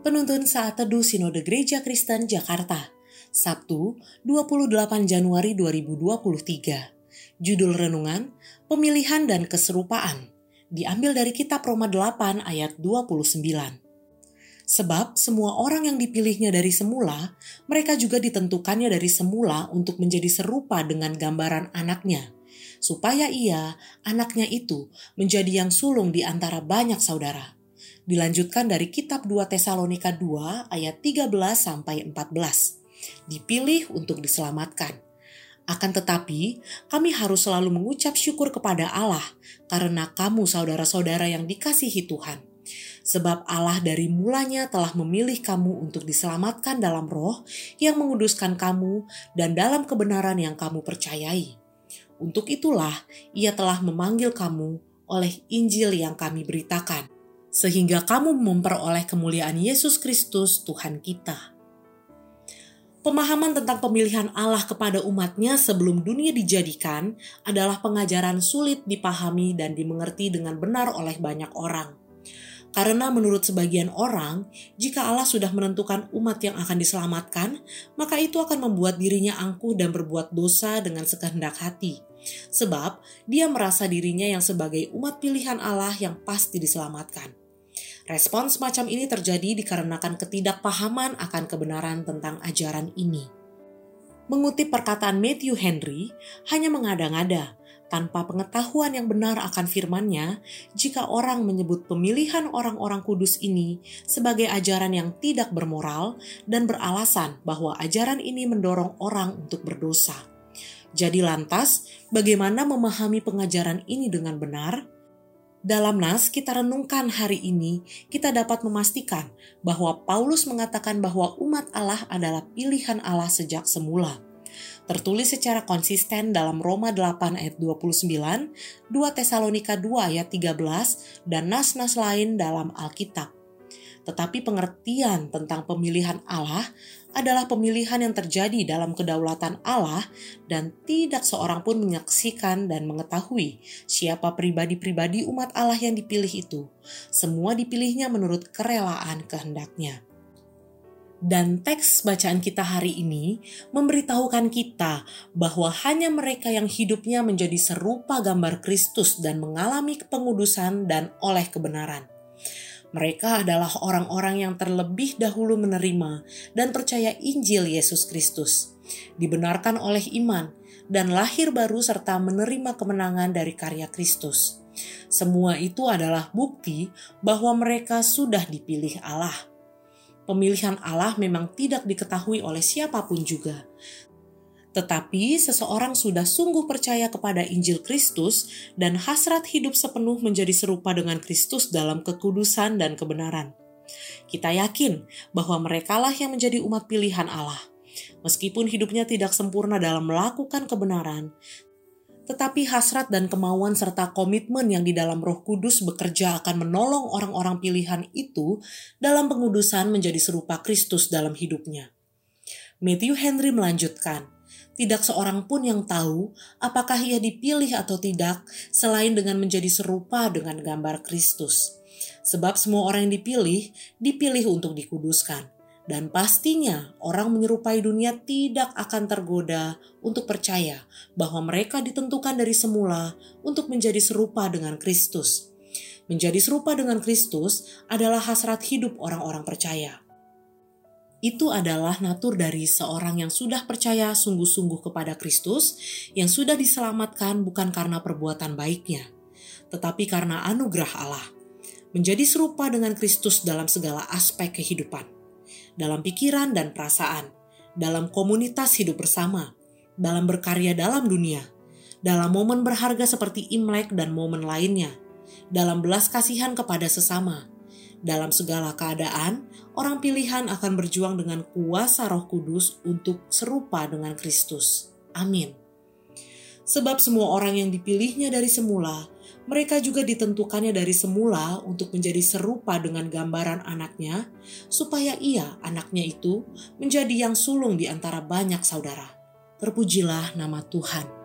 Penuntun Saat Teduh Sinode Gereja Kristen Jakarta, Sabtu 28 Januari 2023. Judul Renungan, Pemilihan dan Keserupaan, diambil dari kitab Roma 8 ayat 29. Sebab semua orang yang dipilihnya dari semula, mereka juga ditentukannya dari semula untuk menjadi serupa dengan gambaran anaknya, supaya ia, anaknya itu, menjadi yang sulung di antara banyak saudara dilanjutkan dari kitab 2 Tesalonika 2 ayat 13 sampai 14. Dipilih untuk diselamatkan. Akan tetapi, kami harus selalu mengucap syukur kepada Allah karena kamu saudara-saudara yang dikasihi Tuhan. Sebab Allah dari mulanya telah memilih kamu untuk diselamatkan dalam roh yang menguduskan kamu dan dalam kebenaran yang kamu percayai. Untuk itulah ia telah memanggil kamu oleh Injil yang kami beritakan sehingga kamu memperoleh kemuliaan Yesus Kristus Tuhan kita. Pemahaman tentang pemilihan Allah kepada umatnya sebelum dunia dijadikan adalah pengajaran sulit dipahami dan dimengerti dengan benar oleh banyak orang. Karena menurut sebagian orang, jika Allah sudah menentukan umat yang akan diselamatkan, maka itu akan membuat dirinya angkuh dan berbuat dosa dengan sekehendak hati. Sebab dia merasa dirinya yang sebagai umat pilihan Allah yang pasti diselamatkan. Respon semacam ini terjadi dikarenakan ketidakpahaman akan kebenaran tentang ajaran ini. Mengutip perkataan Matthew Henry, hanya mengada-ngada tanpa pengetahuan yang benar akan firman-Nya, jika orang menyebut pemilihan orang-orang kudus ini sebagai ajaran yang tidak bermoral dan beralasan bahwa ajaran ini mendorong orang untuk berdosa. Jadi lantas, bagaimana memahami pengajaran ini dengan benar? Dalam nas kita renungkan hari ini, kita dapat memastikan bahwa Paulus mengatakan bahwa umat Allah adalah pilihan Allah sejak semula. Tertulis secara konsisten dalam Roma 8 ayat 29, 2 Tesalonika 2 ayat 13, dan nas-nas lain dalam Alkitab. Tetapi pengertian tentang pemilihan Allah adalah pemilihan yang terjadi dalam kedaulatan Allah dan tidak seorang pun menyaksikan dan mengetahui siapa pribadi-pribadi umat Allah yang dipilih itu. Semua dipilihnya menurut kerelaan kehendaknya. Dan teks bacaan kita hari ini memberitahukan kita bahwa hanya mereka yang hidupnya menjadi serupa gambar Kristus dan mengalami kepengudusan dan oleh kebenaran mereka adalah orang-orang yang terlebih dahulu menerima dan percaya Injil Yesus Kristus, dibenarkan oleh iman, dan lahir baru serta menerima kemenangan dari karya Kristus. Semua itu adalah bukti bahwa mereka sudah dipilih Allah. Pemilihan Allah memang tidak diketahui oleh siapa pun juga, tetapi seseorang sudah sungguh percaya kepada Injil Kristus dan hasrat hidup sepenuh menjadi serupa dengan Kristus dalam kekudusan dan kebenaran. Kita yakin bahwa merekalah yang menjadi umat pilihan Allah. Meskipun hidupnya tidak sempurna dalam melakukan kebenaran, tetapi hasrat dan kemauan serta komitmen yang di dalam Roh Kudus bekerja akan menolong orang-orang pilihan itu dalam pengudusan menjadi serupa Kristus dalam hidupnya. Matthew Henry melanjutkan, tidak seorang pun yang tahu apakah ia dipilih atau tidak selain dengan menjadi serupa dengan gambar Kristus. Sebab semua orang yang dipilih, dipilih untuk dikuduskan. Dan pastinya orang menyerupai dunia tidak akan tergoda untuk percaya bahwa mereka ditentukan dari semula untuk menjadi serupa dengan Kristus. Menjadi serupa dengan Kristus adalah hasrat hidup orang-orang percaya itu adalah natur dari seorang yang sudah percaya sungguh-sungguh kepada Kristus, yang sudah diselamatkan bukan karena perbuatan baiknya, tetapi karena anugerah Allah. Menjadi serupa dengan Kristus dalam segala aspek kehidupan, dalam pikiran dan perasaan, dalam komunitas hidup bersama, dalam berkarya dalam dunia, dalam momen berharga seperti Imlek dan momen lainnya, dalam belas kasihan kepada sesama, dalam segala keadaan, orang pilihan akan berjuang dengan kuasa Roh Kudus untuk serupa dengan Kristus. Amin. Sebab semua orang yang dipilihnya dari semula, mereka juga ditentukannya dari semula untuk menjadi serupa dengan gambaran anaknya, supaya ia, anaknya itu, menjadi yang sulung di antara banyak saudara. Terpujilah nama Tuhan.